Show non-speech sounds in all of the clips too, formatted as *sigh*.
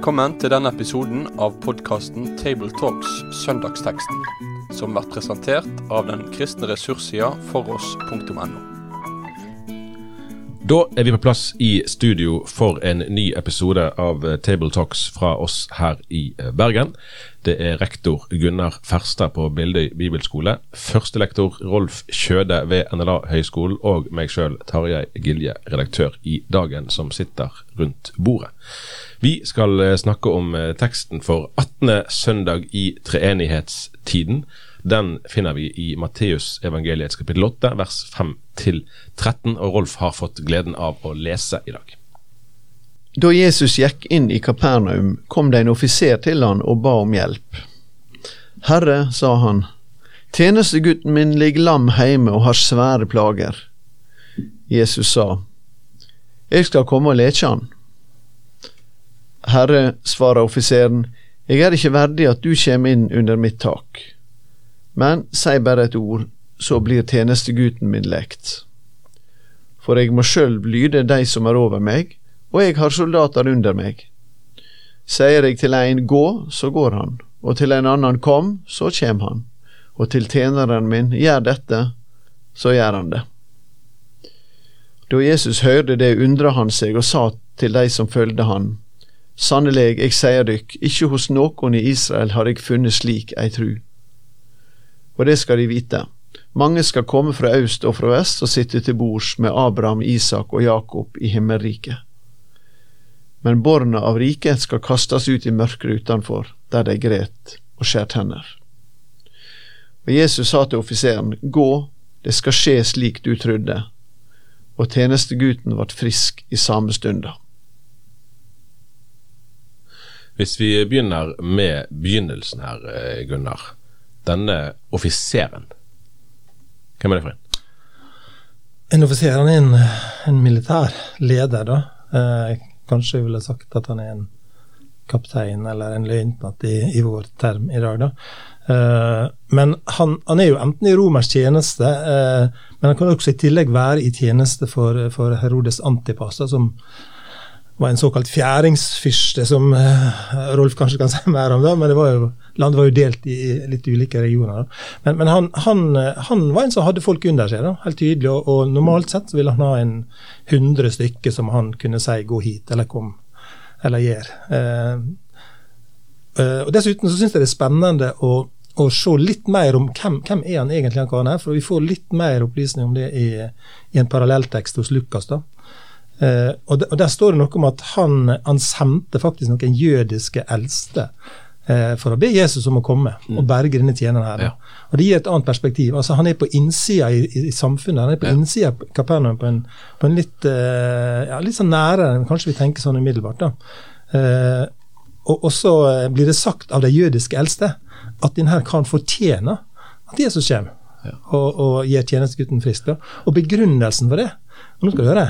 Velkommen til denne episoden av podkasten Tabletalks Søndagsteksten, som blir presentert av den kristne ressurssida foross.no. Da er vi på plass i studio for en ny episode av Tabletalks fra oss her i Bergen. Det er rektor Gunnar Ferstad på Bildøy bibelskole, førstelektor Rolf Kjøde ved NLA høgskolen og meg sjøl, Tarjei Gilje, redaktør i Dagen, som sitter rundt bordet. Vi skal snakke om teksten for 18. søndag i treenighetstiden. Den finner vi i Matteus evangeliets kapittel 8, vers 5 til 13, og Rolf har fått gleden av å lese i dag. Da Jesus gikk inn i Kapernaum, kom det en offiser til han og ba om hjelp. Herre, sa han, tjenestegutten min ligger lam heime og har svære plager. Jesus sa, Jeg skal komme og leke han. Herre, svarer offiseren, jeg er ikke verdig at du kommer inn under mitt tak. Men si bare et ord, så blir tjenestegutten min lekt. For jeg må sjøl lyde de som er over meg, og jeg har soldater under meg. Sier jeg til en gå, så går han, og til en annen kom, så kjem han, og til tjeneren min gjør dette, så gjør han det. Da Jesus hørte det, undra han seg og sa til de som følgde han, Sannelig, jeg sier dykk, ikke hos noen i Israel har jeg funnet slik ei tru. Og det skal de vite. Mange skal komme fra øst og fra vest og sitte til bords med Abraham, Isak og Jakob i himmelriket. Men borna av riket skal kastes ut i mørket utenfor, der de gret og skjær tenner. Og Jesus sa til offiseren, Gå, det skal skje slik du trodde. Og tjenestegutten ble frisk i samme stunda. Hvis vi begynner med begynnelsen her, Gunnar. Denne offiseren, hvem er det for en? En offiser er en, en militær leder, da. Eh, kanskje ville sagt at han er en kaptein eller en løytnant i, i, vår term i dag, da. Eh, men han, han, er jo enten i romersk tjeneste, eh, men han kan også i tillegg være i tjeneste for, for Herodes Antipas, som var en såkalt fjæringsfyrste, som uh, Rolf kanskje kan *laughs* si mer om. da, men var jo, Landet var jo delt i litt ulike regioner. Men, men han, han, han, var en som hadde folk under seg, da, helt tydelig. Og, og, normalt sett så ville han ha en hundre stykker som han kunne si 'gå hit', eller 'kom', eller 'gjør'. Uh, uh, og Dessuten så syns jeg det er spennende å, å se litt mer om hvem, hvem er han egentlig, han karen her. For vi får litt mer opplysning om det i, i en parallelltekst hos Lukas. da. Uh, og, de, og, Der står det noe om at han, han sendte faktisk noen jødiske eldste uh, for å be Jesus om å komme mm. og berge denne tjeneren. her. Ja. Og Det gir et annet perspektiv. Altså Han er på innsida i, i, i samfunnet. Han er på ja. innsida av Kapernaum på en, på en litt, uh, ja, litt sånn nærere enn kanskje vi tenker sånn umiddelbart. da. og, så blir det sagt av de jødiske eldste at denne karen fortjener at Jesus kommer ja. og, og gir tjenestegutten frisk. da. Og begrunnelsen for det og nå skal du høre,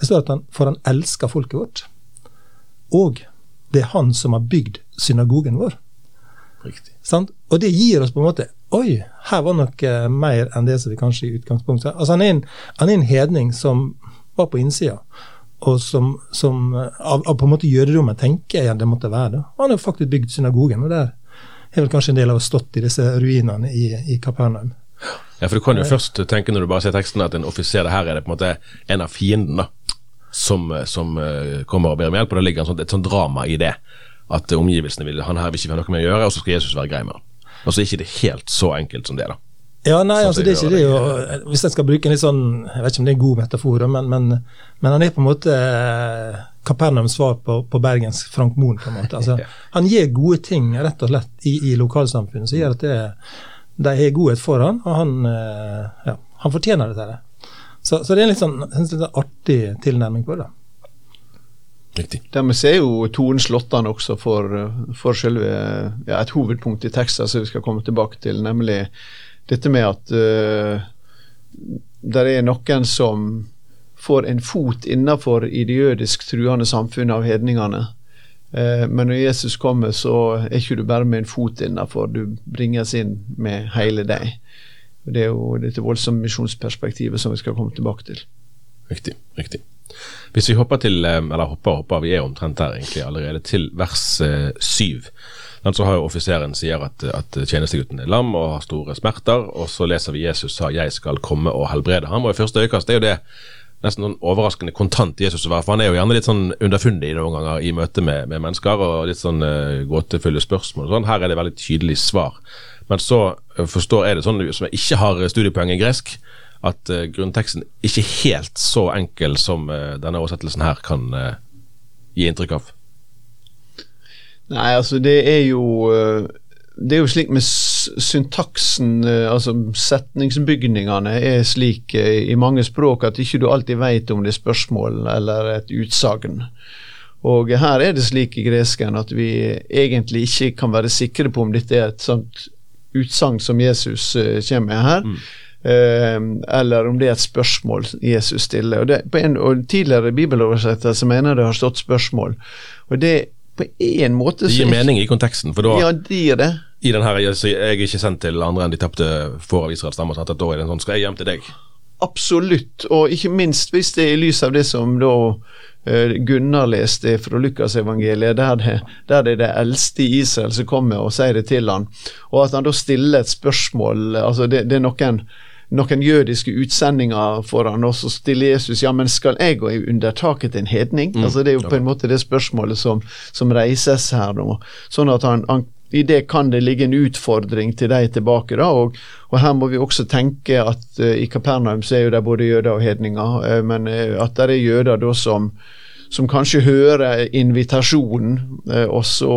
det står at han, for han elsker folket vårt. Og det er han som har bygd synagogen vår. Riktig. Sant? Og det gir oss på en måte Oi, her var noe mer enn det som vi kanskje i utgangspunktet Altså Han er en, han er en hedning som var på innsida, og som, som av, av, på en måte jøderommet tenker jeg det måtte være. det. Han har faktisk bygd synagogen, og der har vel kanskje en del av oss stått i disse ruinene i, i Kapernaum. Ja, for Du kan jo først tenke når du bare ser teksten at en offiser her er det på en måte en av fiendene som, som uh, kommer og ber om hjelp. Og det ligger sånt, et sånt drama i det. At uh, omgivelsene vil han her vil ikke ha noe med å gjøre, og så skal Jesus være grei med ham. Og så er ikke det helt så enkelt som det, da. Ja, nei, altså det er ikke det Hvis jeg skal bruke en litt sånn Jeg vet ikke om det er en god metafor, men, men, men han er på en måte Kapernaums svar på, på, Bergens Frank Moen. på en måte. Altså, *laughs* han gir gode ting rett og slett i, i lokalsamfunnet som gjør at det, de har godhet for han, og han, ja, han fortjener det til det. Så, så, det er en litt sånn, en litt artig tilnærming på det. Riktig. Dermed er jo tonen slått an også for, for selve, ja, et hovedpunkt i teksten som vi skal komme tilbake til, nemlig dette med at uh, det er noen som får en fot innafor i det jødisk truende samfunnet av hedningene. Uh, men når Jesus kommer, så er ikke du bare med en fot innafor, du bringes inn med hele deg. Det er jo dette voldsomme misjonsperspektivet som vi skal komme tilbake til. Riktig. riktig. Hvis vi hopper til, eh, eller hopper, hopper, vi er omtrent der egentlig allerede, til vers eh, syv. Den så har jo Offiseren sier at, at tjenestegutten er lam og har store smerter, og så leser vi Jesus sa 'jeg skal komme og helbrede ham'. og I første øyekast er jo det nesten sånn overraskende kontant Jesus å være, for han er jo gjerne litt sånn underfundig noen ganger i møte med, med mennesker, og litt sånn uh, gåtefulle spørsmål og sånn. Her er det veldig tydelig svar. Men så uh, forstår jeg det sånn, som jeg ikke har studiepoeng i gresk, at uh, grunnteksten ikke er helt så enkel som uh, denne oversettelsen her kan uh, gi inntrykk av. Nei, altså det er jo Det er jo slik med syntaksen, altså setningsbygningene, er slik i mange språk at ikke du alltid vet om det er spørsmål eller et utsagn. Og her er det slik i gresken at vi egentlig ikke kan være sikre på om dette er et sånt utsagn som Jesus kommer med her. Mm. Eller om det er et spørsmål Jesus stiller. Og, det, på en, og Tidligere bibeloversettelser mener det har stått spørsmål. Og det på en måte Det gir mening i konteksten, for da Ja, det gir det. I den her, jeg, jeg er ikke sendt til andre enn de tapte for stammer. At da er det en sånn Skal jeg hjem til deg? Absolutt, og ikke minst hvis det er i lys av det som da uh, Gunnar leste fra Lukasevangeliet, der, det, der det er det eldste i Israel som kommer og sier det til han, og at han da stiller et spørsmål altså det, det er noen noen jødiske utsendinger for han, og så stiller Jesus ja, men skal jeg gå under taket til en hedning? Mm. Altså Det er jo på en måte det spørsmålet som, som reises her nå. Sånn at han, han i det kan det ligge en utfordring til de tilbake. da, og, og Her må vi også tenke at uh, i Kapernaum så er jo det både jøder og hedninger, uh, men uh, at det er jøder da som, som kanskje hører invitasjonen, og så,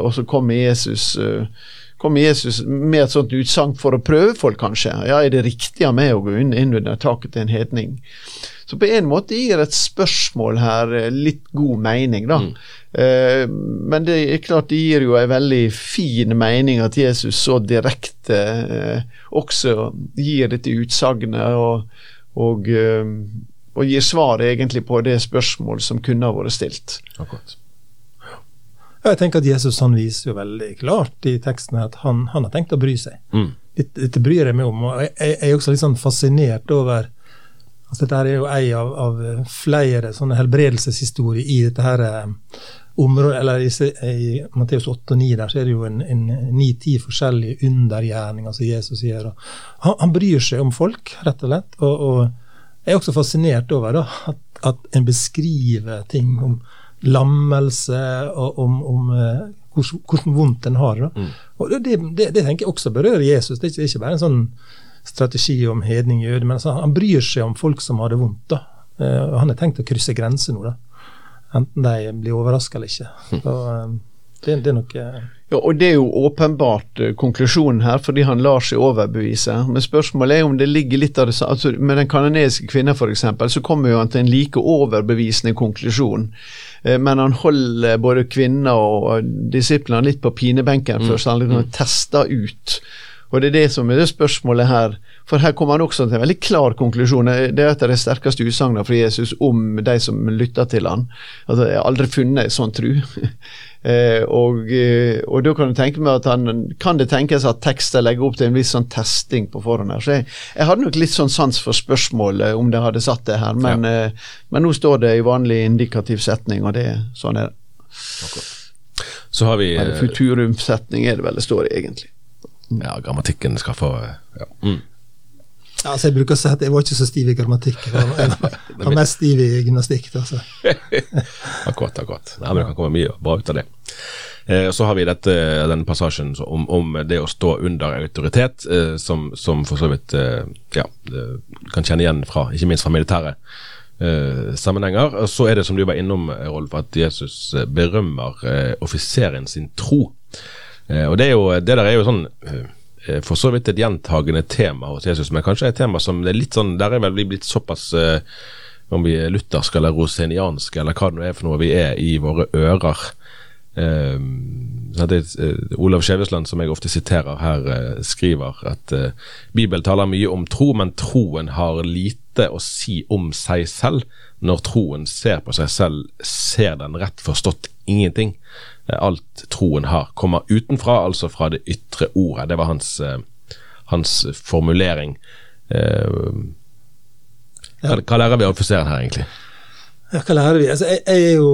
og, så, kommer Jesus kommer Jesus med et sånt utsagn for å prøve folk, kanskje. Ja, er det riktig av meg å gå inn, inn under taket til en hedning? Så på en måte gir et spørsmål her eh, litt god mening, da. Mm. Eh, men det er klart det gir jo en veldig fin mening at Jesus så direkte eh, også gir dette utsagnet, og, og, eh, og, gir svar egentlig på det spørsmål som kunne ha vært stilt. Akkurat. Jeg tenker at Jesus han viser jo veldig klart i teksten at han, han har tenkt å bry seg. Mm. Dette, dette, bryr jeg meg om. og Jeg, jeg er også litt sånn fascinert over altså Dette er jo en av, av flere sånne helbredelseshistorier i dette her eh, området. eller I, i Matteus 8 og 9 der så er det jo en ni-ti forskjellige undergjerninger som Jesus gjør. Han, han, bryr seg om folk, rett og slett. og, og jeg er også fascinert over da, at, at en beskriver ting om lammelse og om, om uh, hvordan, vondt en har. Mm. Og det, det, det, tenker jeg også berører Jesus. Det er ikke, det er ikke bare en sånn strategi om hedning jøde, men altså, han bryr seg om folk som har det vondt. da. Uh, han har tenkt å krysse grenser nå, da. enten de blir overraska eller ikke. *laughs* Så, det, det, er nok ja, og Det er jo åpenbart uh, konklusjonen her, fordi han lar seg overbevise. Men spørsmålet er om det ligger litt av det samme altså, Med den kanadiske kvinnen f.eks., så kommer jo han til en like overbevisende konklusjon. Uh, men han holder både kvinner og disiplene litt på pinebenken mm. først han liksom mm. tester ut. Og Det er det som er det spørsmålet her. For her kommer han også til en veldig klar konklusjon. Det er et av de sterkeste utsagnene fra Jesus om de som lytter til han. Altså, Jeg har aldri funnet en sånn tru. *laughs* Eh, og, eh, og, da kan du tenke meg at han, kan det tenkes at tekster legger opp til en viss sånn testing på forhånd. her, så jeg, jeg, hadde nok litt sånn sans for spørsmålet om det hadde satt det her, men, ja. eh, men nå står det i vanlig indikativ setning, og det sånn er det. Så har vi futurumsetning er det vel det står egentlig. Ja, grammatikken skal få ja. Mm. Ja, altså jeg bruker å si at jeg var ikke så stiv i grammatikk. Jeg var, *laughs* mest stiv i gymnastikk. Altså. *laughs* akkurat, akkurat. Nei, men Det kan komme mye bra ut av det. Eh, så har vi dette, den passasjen om, om, det å stå under autoritet, eh, som, som, for så vidt eh, ja, kan kjenne igjen fra, ikke minst fra militære eh, sammenhenger. Så er det som du var innom, Rolf, at Jesus berømmer eh, offiseren sin tro. Eh, og det, jo, det der er jo sånn Eh, for så vidt et gjentagende tema hos Jesus, men kanskje et tema som det er litt sånn Der er vel vi blitt såpass uh, om vi er lutherske eller rosenianske eller hva det nå er for noe vi er i våre ører. Uh, det, Olav Skjevesland, som jeg ofte siterer her, skriver at Bibelen taler mye om tro, men troen har lite å si om seg selv. Når troen ser på seg selv, ser den rett forstått ingenting. Eh, alt troen har, kommer utenfra, altså fra det ytre ordet. Det var hans, eh, hans formulering. Eh, hva, hva lærer vi av offiseren her, egentlig? Ja, hva lærer vi? Altså, jeg, jeg, er jo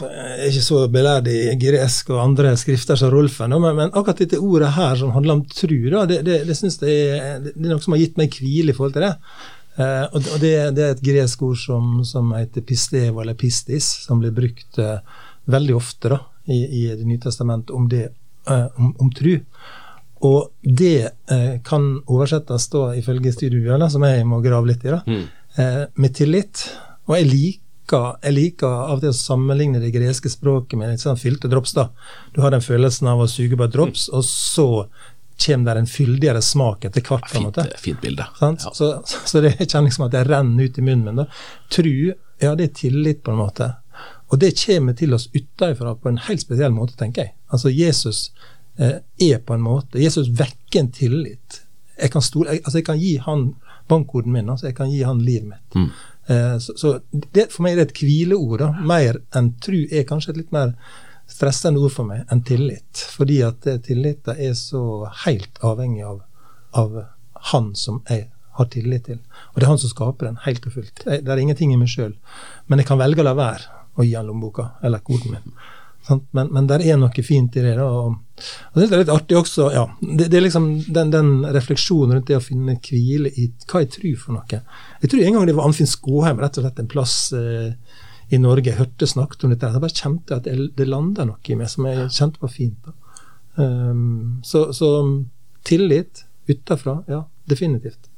jeg er ikke så belærd i gresk og andre skrifter som Rolfen, men, men, akkurat dette ordet her som handler om tru, da, det, det, det synes det er noe som har gitt meg hvile i forhold til det. Uh, og det, det, er et gresk ord som, som, heter pistevo eller pistis, som blir brukt uh, veldig ofte da, i, i Det nye testamentet om, det, uh, om, om tru. Og det kan oversettes da, ifølge studiebjørnet, som jeg må grave litt i, da, mm. med tillit. Og jeg liker jeg liker av og til å sammenligne det greske språket med litt sånn fylte drops. da. Du har den følelsen av å suge på et drops, mm. og så kommer det en fyldigere smak etter hvert. Fint, fint bilde. Ja. Så, så, det kjenner liksom at det renner ut i munnen min. da. Tru, ja, det er tillit, på en måte. Og det kommer til oss utenfra på en helt spesiell måte, tenker jeg. Altså, Jesus eh, er på en måte Jesus vekker en tillit. Jeg kan, stole, jeg, altså, jeg kan gi han bankkoden min, altså jeg kan gi han livet mitt. Mm. Eh, så, så det, for meg er det et hvileord. da, Mer enn tru er kanskje et litt mer stressende ord for meg enn tillit. Fordi at tillit er så helt avhengig av, av, han som jeg har tillit til. Og det er han som skaper den, helt og fullt. Det er ingenting i meg sjøl. Men jeg kan velge å la være å gi han lommeboka eller koden min. Men, men det er noe fint i det. Og, og det er litt artig også. ja, Det, det er liksom den, den, refleksjonen rundt det å finne hvile i hva jeg tror for noe. Jeg tror en gang det var Anfinn Skåheim, rett og slett en plass eh, i Norge, jeg hørte snakket om dette. Jeg bare kjente at det, landa noe i meg som jeg kjente var fint. Um, så, så, tillit utafra, ja, definitivt.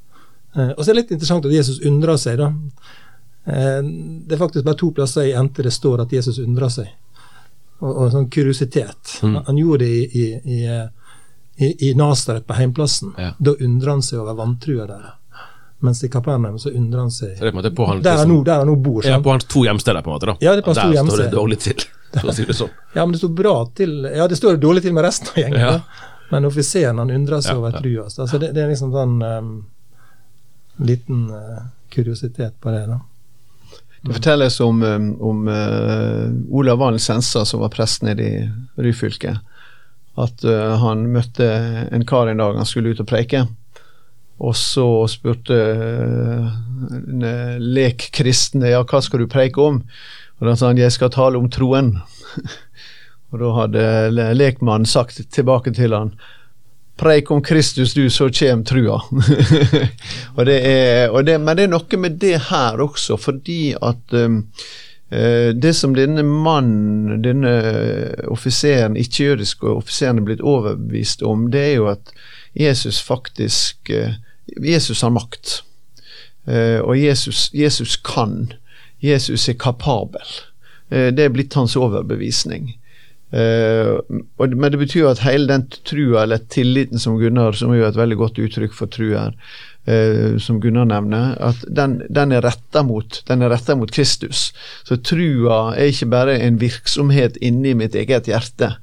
Uh, og så er det litt interessant at Jesus undrer seg, da. Uh, det er faktisk bare to plasser i NT det står at Jesus undra seg og, og sånn kuriositet. Mm. Han gjorde det i, i, i, i Nasaret, på heimplassen. Ja. Da undra han seg over vantrua der. Mens i Kapernaum så undrer han seg så det er på der, han nå, der han nå bor. Ja, på hans to hjemsteder, på en måte. da. Ja, det er på hans to hjemsteder. Der står det dårlig til, for å si det sånn. ja, men det står bra til Ja, det står dårlig til med resten av gjengen. Ja. Men offiseren han undrer seg ja, over trua. Altså, det, det, er liksom sånn um, liten uh, kuriositet på det. da. Det fortelles om, um, om uh, Olav Valen Sensa, som var prest nede i Ryfylke. At uh, han møtte en kar en dag han skulle ut og preike. Og så spurte uh, en uh, lekkristne ja, hva skal du preike om. Og da sa han jeg skal tale om troen. *laughs* og da hadde lekmannen sagt tilbake til han Preik om Kristus, du, så kjem trua. *laughs* og det er, og det, men det er noe med det her også, fordi at um, det som denne mannen, denne offiseren, ikke-jødiske offiseren er blitt overbevist om, det er jo at Jesus faktisk uh, Jesus har makt. Og Jesus, Jesus, kan. Jesus er kapabel. Det er blitt hans overbevisning. Uh, men det betyr jo at hele den trua, eller tilliten som Gunnar, som er jo et veldig godt uttrykk for tru her, uh, som Gunnar nevner, at den, den er retta mot, mot Kristus. Så trua er ikke bare en virksomhet inni mitt eget hjerte,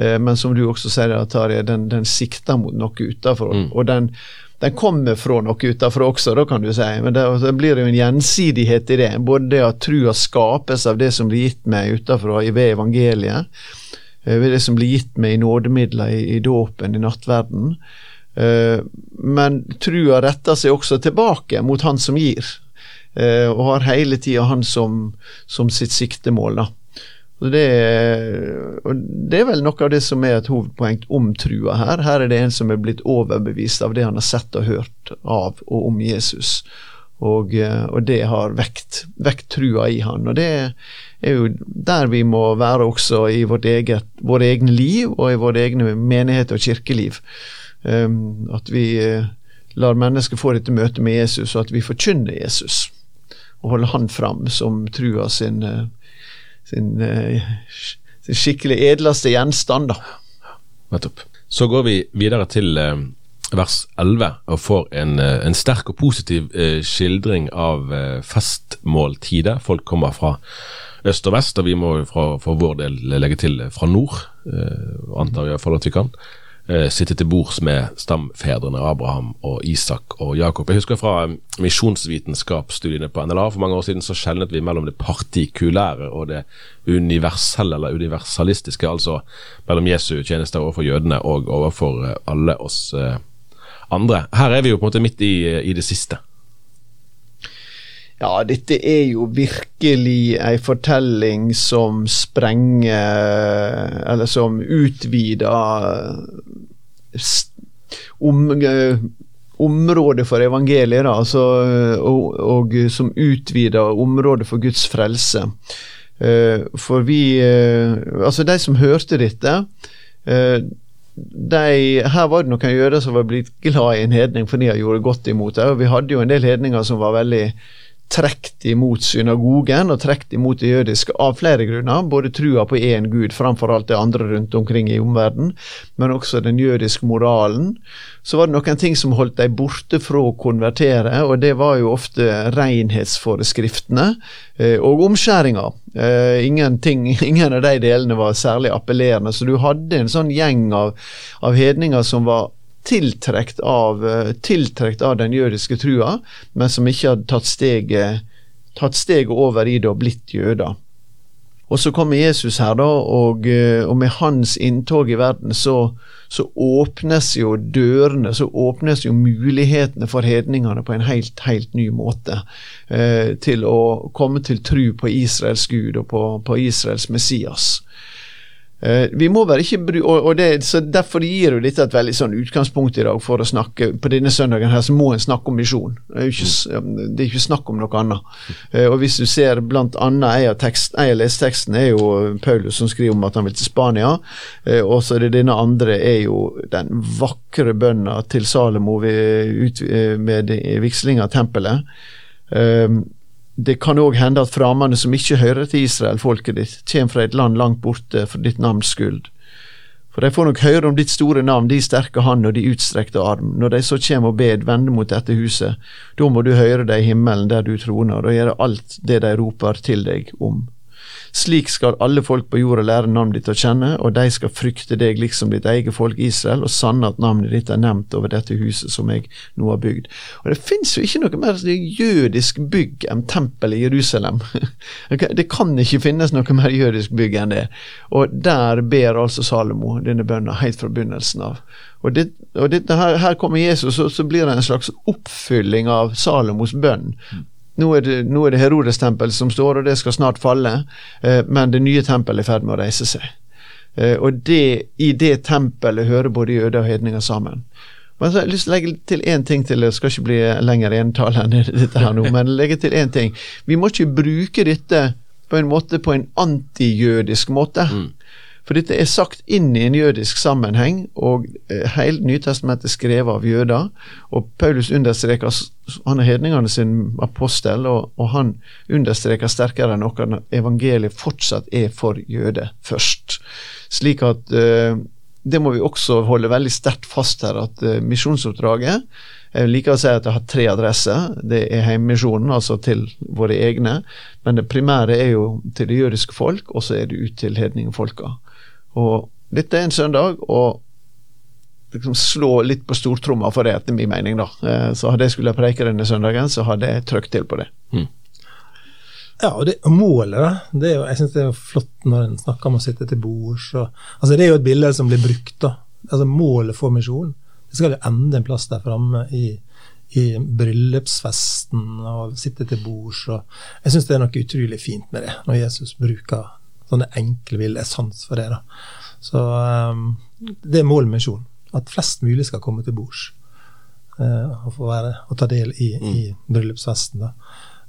uh, men som du også sier, Tarjei, den, den sikter mot noe utenfor. Mm. Og den, den kommer fra noe utenfor også, da kan du si. Men det, det, blir jo en gjensidighet i det. Både det at trua skapes av det som blir gitt meg utenfra ved evangeliet, Eh, ved det som blir gitt meg i nådemidler i, i dåpen, i nattverden. Uh, men trua retter seg også tilbake mot han som gir, uh, og har hele tida han som, som, sitt siktemål. da. Det, og det, er vel noe av det som er et hovedpoeng om trua her. Her er det en som er blitt overbevist av det han har sett og hørt av og om Jesus. Og, og det har vekt, vekt trua i han. Og det er er jo der vi må være også i vårt eget, vårt egne liv og i våre egne menighet og kirkeliv. Um, at vi uh, lar mennesker få dette møtet med Jesus, og at vi forkynner Jesus. Og holder han fram som trua sin, uh, sin, uh, sin skikkelig edleste gjenstand. da. Nettopp. Så går vi videre til vers 11 og får en, en sterk og positiv skildring av festmåltidet. Folk kommer fra øst og vest, og vi må fra, for vår del legge til fra nord, eh, antar jeg iallfall at vi kan. Eh, sitte til bords med stamfedrene Abraham og Isak og Jakob. Jeg husker fra misjonsvitenskapsstudiene på NLA for mange år siden så skjelnet vi mellom det partikulære og det universelle eller universalistiske, altså mellom Jesu tjenester overfor jødene og overfor eh, alle oss andre. Her er vi jo på en måte midt i, i det siste. Ja, dette er jo virkelig ei fortelling som sprenger Eller som utvider om, området for evangeliet, da, altså, og, og, som utvider området for Guds frelse. For vi Altså, de som hørte dette de, her var det noen jøder som var blitt glad i en hedning fordi de gjorde godt imot det. og Vi hadde jo en del hedninger som var veldig trukket imot synagogen og trukket imot det jødiske av flere grunner. Både trua på én gud framfor alt det andre rundt omkring i omverdenen, men også den jødiske moralen. Så var det noen ting som holdt dem borte fra å konvertere, og det var jo ofte renhetsforeskriftene eh, og omskjæringa. Eh, ingenting, *laughs* ingen av de delene var særlig appellerende, så du hadde en sånn gjeng av, av hedninger som var tiltrukket av, eh, tiltrekt av den jødiske trua, men som ikke hadde tatt steget, tatt steget over i det og blitt jøder. Og så kommer Jesus her, da, og, eh, og med hans inntog i verden så, så, åpnes jo dørene, så åpnes jo mulighetene for hedningene på en helt, helt ny måte. Eh, til å komme til tru på Israels Gud og på, på Israels Messias. Uh, vi må bare ikke bry, og, og det, så Derfor gir jo dette et veldig sånn utgangspunkt i dag for å snakke På denne søndagen her så må en snakke om misjon. Det det er ikke snakk om noe annet. Uh, og Hvis du ser blant annet en av tekst, av lesteksten er jo Paulus som skriver om at han vil til Spania. Uh, og så er det denne andre er jo den vakre bønna til Salomo ved, ut, med vigsling av tempelet. Uh, det kan òg hende at framande som ikke hører til Israel, folket ditt, kommer fra et land langt borte for ditt navns skyld. For de får nok høre om ditt store navn, de sterke hand og de utstrekte arm. Når de så kommer og bed, vende mot dette huset, da må du høre deg i himmelen der du troner, og gjøre alt det de roper til deg om. Slik skal alle folk på jorda lære navnet ditt å kjenne, og de skal frykte deg liksom ditt eget folk Israel, og sanne at navnet ditt er nevnt over dette huset som jeg nå har bygd. Og Det finnes jo ikke noe mer jødisk bygg enn tempelet i Jerusalem. *laughs* det kan ikke finnes noe mer jødisk bygg enn det. Og der ber altså Salomo denne bønna helt fra begynnelsen av. Og, det, og det, her, her, kommer Jesus, og så blir det en slags oppfylling av Salomos bønn. Nå er, det, nå er det Herodes tempel som står, og det skal snart falle, eh, men det nye tempelet er i ferd med å reise seg. Eh, og det, i det tempelet hører både jøder og hedninger sammen. Men så har jeg lyst til å legge til én ting til, det skal ikke bli lenger entale enn dette her nå, *laughs* men legge til én ting. Vi må ikke bruke dette på en måte på en antijødisk måte. Mm. For dette er sagt inn i en jødisk sammenheng, og eh, hele Nytestamentet er skrevet av jøder. Og Paulus understreker Han er hedningene sin apostel, og, og han understreker sterkere enn noe at evangeliet fortsatt er for jøder først. Slik at uh, det må vi også holde veldig sterkt fast her, at uh, misjonsoppdraget jeg liker å si at det har tre adresser. Det er Heimmisjonen, altså til våre egne. Men det primære er jo til det jødiske folk, og så er det ut til hedningfolka. Og dette er en søndag, og liksom slå litt på stortromma for det, etter min mening. da. Eh, så hadde jeg skulle preike denne søndagen, så hadde jeg trykt til på det. Mm. Ja, og, det, og målet, da. Det er jo, jeg syns det er flott når en snakker om å sitte til bords. Altså, det er jo et bilde som blir brukt. da. Altså Målet for misjonen. Det skal jo ende en plass der framme i, i bryllupsfesten og sitte til bords. Jeg syns det er noe utrolig fint med det, når Jesus bruker sånne enkle bilder. er sans for det. da. Så um, det er målet med misjonen. At flest mulig skal komme til bords uh, og få være, og ta del i, mm. i bryllupsfesten. da.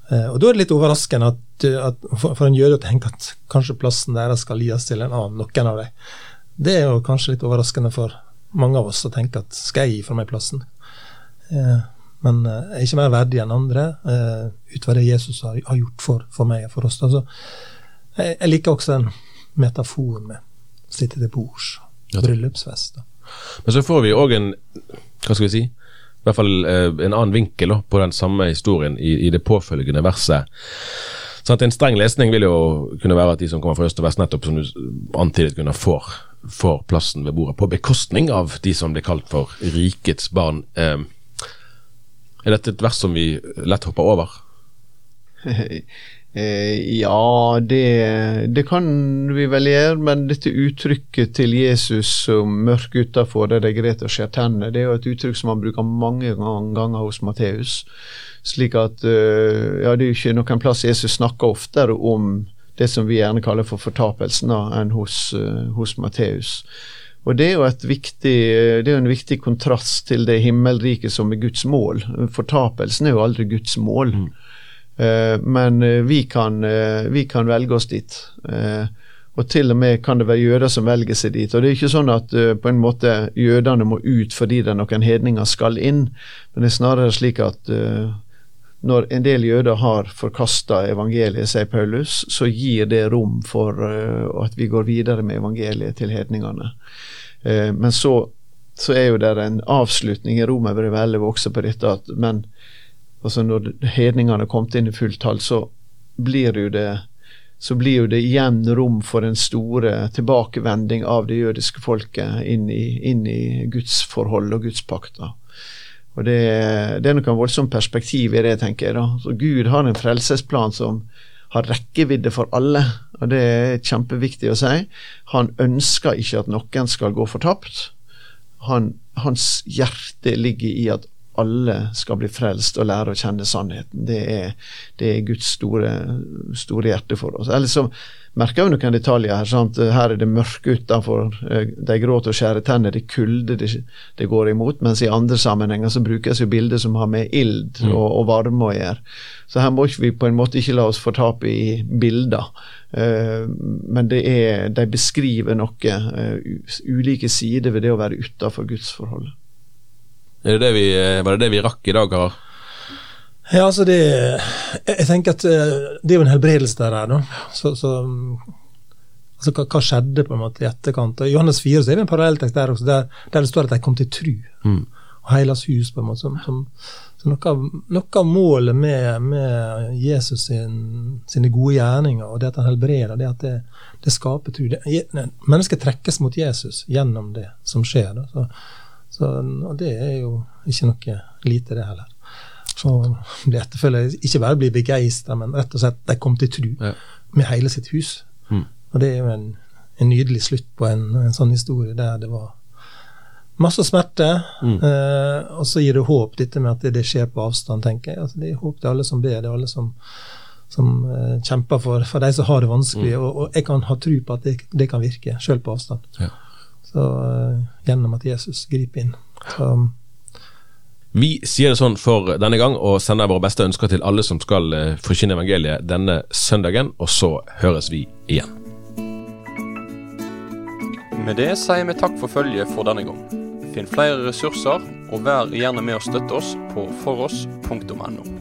Uh, og Da er det litt overraskende at, at for, for, en jøde å tenke at kanskje plassen deres skal gis til en annen, noen av dem. Det er jo kanskje litt overraskende for mange av oss å tenke at skal jeg gi fra meg plassen? Uh, men jeg er ikke mer verdig enn andre ut fra det Jesus har, har gjort for, for, meg og for oss. Altså, jeg, jeg liker også den metaforen med å sitte til bords. Bryllupsfest. Men så får vi òg en hva skal vi si, i hvert fall eh, en annen vinkel da, på den samme historien i, i det påfølgende verset. Sånn at En streng lesning vil jo kunne være at de som kommer fra øst og vest, nettopp som du antydet, kunne får, får plassen ved bordet på bekostning av de som blir kalt for rikets barn. Eh, er dette et vers som vi lett hopper over? *laughs* Eh, ja, det, det, kan vi vel gjøre, men dette uttrykket til Jesus som mørk utafor der det er greit å skjære tennene, det er jo et uttrykk som han bruker mange ganger hos Matteus. Slik at eh, ja, det er jo ikke noen plass Jesus snakker oftere om det som vi gjerne kaller for fortapelsen, da, enn hos, uh, hos Matteus. Og Det er jo viktig, det er en viktig kontrast til det himmelriket som er Guds mål. Fortapelsen er jo aldri Guds mål. Mm. Eh, men eh, vi kan, eh, vi kan, velge oss dit. Og til og med kan det være jøder som velger seg dit. Og det er ikke sånn at på en måte jødene må ut fordi det er noen hedninger skal inn, men det er snarere slik at når en del jøder har forkasta evangeliet, sier Paulus, så gir det rom for at vi går videre med evangeliet til hedningene. Men så, så er jo det en avslutning i Romerbrevet 11 også på dette at men altså Når hedningene har kommet inn i fullt tall, så blir jo det så blir jo det igjen rom for en store tilbakevending av det jødiske folket inn i, inn i gudsforhold og gudspakta. Og det, det er noe voldsomt perspektiv i det, tenker jeg. da. Så Gud har en frelsesplan som har rekkevidde for alle, og det er kjempeviktig å si. Han ønsker ikke at noen skal gå fortapt. Han, hans hjerte ligger i at alle skal bli frelst og lære å kjenne sannheten. Det er, det er Guds store, store, hjerte for oss. Ellers så merker vi noen detaljer her. Sant? Her er det mørke utenfor. Eh, de gråter og skjærer tenner. Det er kulde det, det, går imot. Mens i andre sammenhenger så brukes jo bilder som har med ild mm. og, og, varme å gjøre. Så her må vi på en måte ikke la oss fortape i bilder. Uh, men det er, de beskriver noe, uh, ulike sider ved det å være utafor gudsforholdet. Er det det vi, var det det vi rakk i dag, Karar? Ja, altså det Jeg tenker at eh, det er jo en helbredelse der, her, da. Så, så altså hva, hva, skjedde på en måte i etterkant? I Johannes 4 så er det en parallelltekst der også, der, der, det står at de kom til tru. Mm. Og Heilas hus, på en måte. Som, som, så noe noe av målet med, med Jesus sin, sine gode gjerninger, og det at han helbreder, det at det, det skaper tru. Mennesket trekkes mot Jesus gjennom det som skjer. Da. Så, så, og det er jo ikke noe lite, det heller. Så de etterfølger ikke bare blir begeistra, men rett og slett de kom til tru ja. med hele sitt hus. Mm. Og det er jo en, en nydelig slutt på en, en, sånn historie der det var masse smerte, mm. eh, og så gir det håp, dette med at det, det skjer på avstand, tenker jeg. Altså, det er håp til alle som ber, det er alle som, som eh, kjemper for, for de som har det vanskelig. Mm. Og, og, jeg kan ha tro på at det, det kan virke, sjøl på avstand. Ja. Så, uh, gjennom at Jesus griper inn. Så, vi sier det sånn for denne gang, og sender våre beste ønsker til alle som skal uh, forkynne evangeliet denne søndagen, og så høres vi igjen. Med det sier vi takk for følget for denne gang. Finn flere ressurser, og vær gjerne med å støtte oss på foross.no.